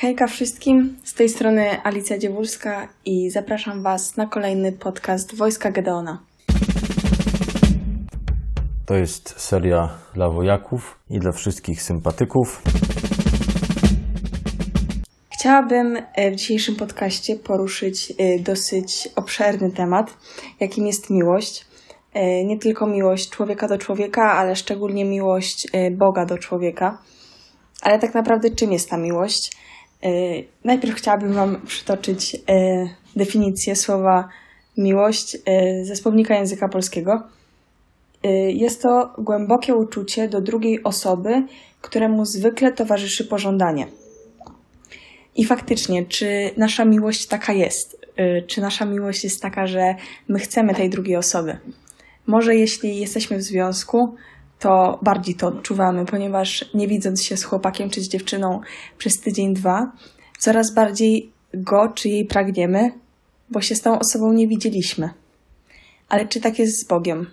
Hejka wszystkim, z tej strony Alicja Dziewulska i zapraszam Was na kolejny podcast Wojska Gedeona. To jest seria dla wojaków i dla wszystkich sympatyków. Chciałabym e, w dzisiejszym podcaście poruszyć e, dosyć obszerny temat, jakim jest miłość. E, nie tylko miłość człowieka do człowieka, ale szczególnie miłość Boga do człowieka. Ale tak naprawdę czym jest ta miłość? Najpierw chciałabym Wam przytoczyć definicję słowa miłość ze słownika języka polskiego. Jest to głębokie uczucie do drugiej osoby, któremu zwykle towarzyszy pożądanie. I faktycznie, czy nasza miłość taka jest? Czy nasza miłość jest taka, że my chcemy tej drugiej osoby? Może jeśli jesteśmy w związku, to bardziej to odczuwamy, ponieważ nie widząc się z chłopakiem czy z dziewczyną przez tydzień, dwa, coraz bardziej go czy jej pragniemy, bo się z tą osobą nie widzieliśmy. Ale czy tak jest z Bogiem?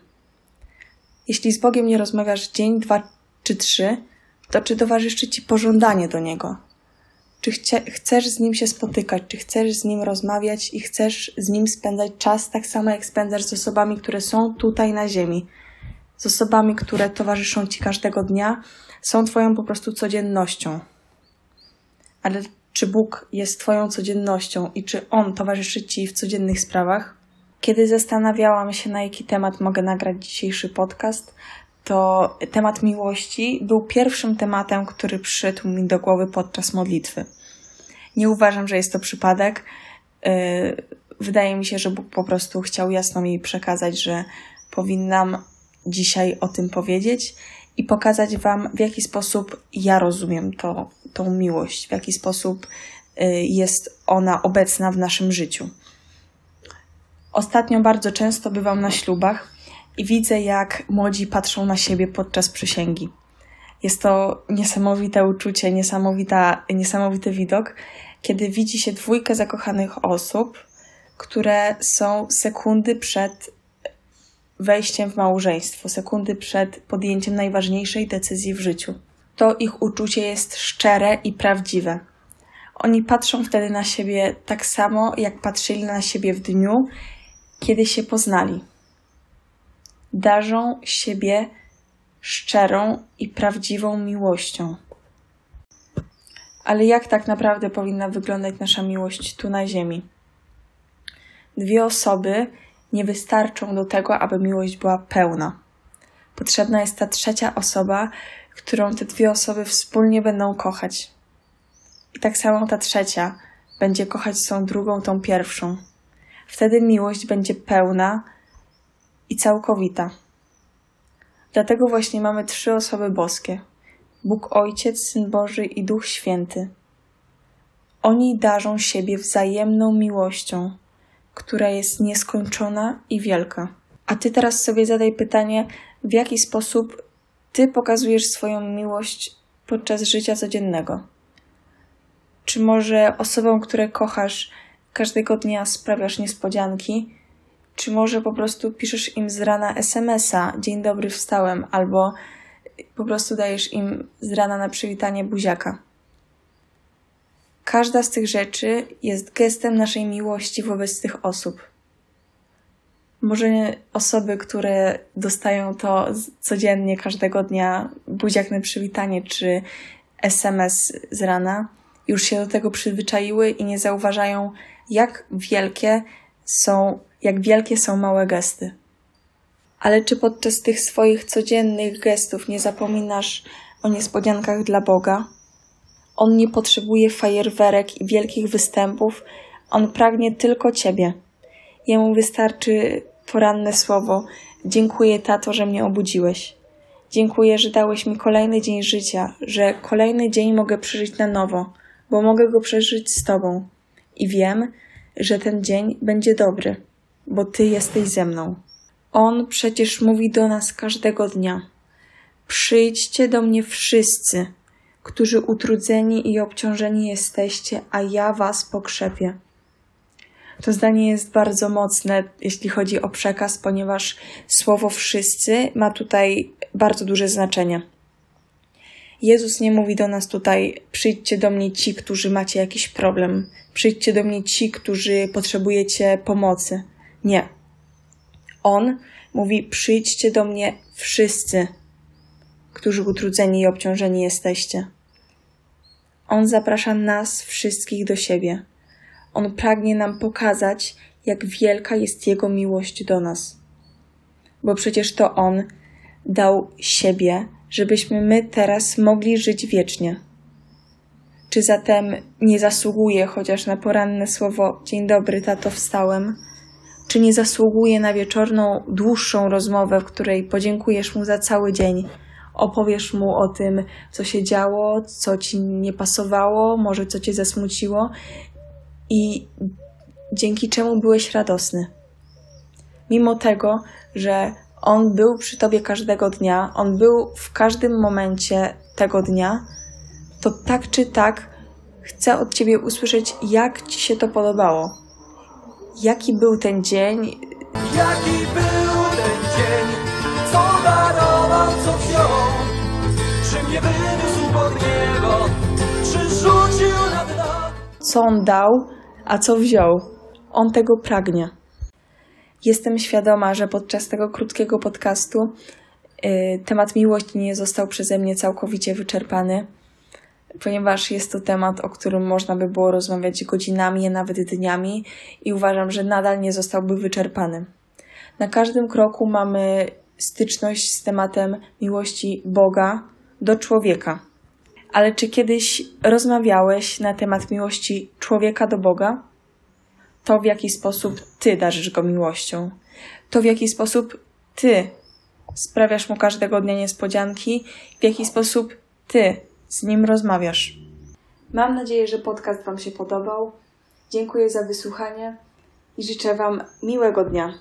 Jeśli z Bogiem nie rozmawiasz dzień, dwa czy trzy, to czy towarzyszy ci pożądanie do Niego? Czy chcesz z nim się spotykać, czy chcesz z nim rozmawiać i chcesz z nim spędzać czas tak samo, jak spędzasz z osobami, które są tutaj na ziemi, z osobami, które towarzyszą ci każdego dnia, są Twoją po prostu codziennością. Ale czy Bóg jest Twoją codziennością i czy On towarzyszy Ci w codziennych sprawach? Kiedy zastanawiałam się, na jaki temat mogę nagrać dzisiejszy podcast, to temat miłości był pierwszym tematem, który przyszedł mi do głowy podczas modlitwy. Nie uważam, że jest to przypadek. Y, wydaje mi się, że Bóg po prostu chciał jasno mi przekazać, że powinnam dzisiaj o tym powiedzieć i pokazać Wam, w jaki sposób ja rozumiem to, tą miłość, w jaki sposób y, jest ona obecna w naszym życiu. Ostatnio bardzo często bywam na ślubach i widzę, jak młodzi patrzą na siebie podczas przysięgi. Jest to niesamowite uczucie, niesamowita, niesamowity widok, kiedy widzi się dwójkę zakochanych osób, które są sekundy przed wejściem w małżeństwo, sekundy przed podjęciem najważniejszej decyzji w życiu. To ich uczucie jest szczere i prawdziwe. Oni patrzą wtedy na siebie tak samo, jak patrzyli na siebie w dniu, kiedy się poznali darzą siebie szczerą i prawdziwą miłością. Ale jak tak naprawdę powinna wyglądać nasza miłość tu na Ziemi? Dwie osoby nie wystarczą do tego, aby miłość była pełna. Potrzebna jest ta trzecia osoba, którą te dwie osoby wspólnie będą kochać. I tak samo ta trzecia będzie kochać tą drugą, tą pierwszą. Wtedy miłość będzie pełna i całkowita. Dlatego właśnie mamy trzy osoby boskie: Bóg Ojciec, Syn Boży i Duch Święty. Oni darzą siebie wzajemną miłością, która jest nieskończona i wielka. A ty teraz sobie zadaj pytanie, w jaki sposób ty pokazujesz swoją miłość podczas życia codziennego. Czy może osobom, które kochasz, każdego dnia sprawiasz niespodzianki, czy może po prostu piszesz im z rana SMS-a, dzień dobry, wstałem, albo po prostu dajesz im z rana na przywitanie buziaka. Każda z tych rzeczy jest gestem naszej miłości wobec tych osób. Może osoby, które dostają to codziennie, każdego dnia, buziak na przywitanie czy SMS z rana, już się do tego przyzwyczaiły i nie zauważają, jak wielkie są jak wielkie są małe gesty. Ale czy podczas tych swoich codziennych gestów nie zapominasz o niespodziankach dla Boga? On nie potrzebuje fajerwerek i wielkich występów, on pragnie tylko Ciebie. Jemu wystarczy poranne słowo: Dziękuję, tato, że mnie obudziłeś. Dziękuję, że dałeś mi kolejny dzień życia, że kolejny dzień mogę przeżyć na nowo, bo mogę go przeżyć z Tobą. I wiem, że ten dzień będzie dobry bo Ty jesteś ze mną. On przecież mówi do nas każdego dnia: Przyjdźcie do mnie wszyscy, którzy utrudzeni i obciążeni jesteście, a ja Was pokrzepię. To zdanie jest bardzo mocne, jeśli chodzi o przekaz, ponieważ słowo wszyscy ma tutaj bardzo duże znaczenie. Jezus nie mówi do nas tutaj: przyjdźcie do mnie ci, którzy macie jakiś problem, przyjdźcie do mnie ci, którzy potrzebujecie pomocy. Nie. On mówi: przyjdźcie do mnie wszyscy, którzy utrudzeni i obciążeni jesteście. On zaprasza nas wszystkich do siebie. On pragnie nam pokazać, jak wielka jest Jego miłość do nas. Bo przecież to On dał siebie, żebyśmy my teraz mogli żyć wiecznie. Czy zatem nie zasługuje chociaż na poranne słowo Dzień dobry, tato, wstałem? Czy nie zasługuje na wieczorną, dłuższą rozmowę, w której podziękujesz mu za cały dzień? Opowiesz mu o tym, co się działo, co ci nie pasowało, może co cię zasmuciło i dzięki czemu byłeś radosny. Mimo tego, że on był przy tobie każdego dnia, on był w każdym momencie tego dnia, to tak czy tak chcę od ciebie usłyszeć, jak ci się to podobało. Jaki był ten dzień, Jaki był Mnie wyniósł pod niebo, czy rzucił na dno? co on dał, a co wziął. On tego pragnie. Jestem świadoma, że podczas tego krótkiego podcastu y, temat miłości nie został przeze mnie całkowicie wyczerpany, ponieważ jest to temat, o którym można by było rozmawiać godzinami, a nawet dniami i uważam, że nadal nie zostałby wyczerpany. Na każdym kroku mamy styczność z tematem miłości Boga do człowieka. Ale czy kiedyś rozmawiałeś na temat miłości człowieka do Boga? To, w jaki sposób ty darzysz go miłością, to, w jaki sposób ty sprawiasz mu każdego dnia niespodzianki, w jaki sposób ty z nim rozmawiasz. Mam nadzieję, że podcast Wam się podobał. Dziękuję za wysłuchanie i życzę Wam miłego dnia.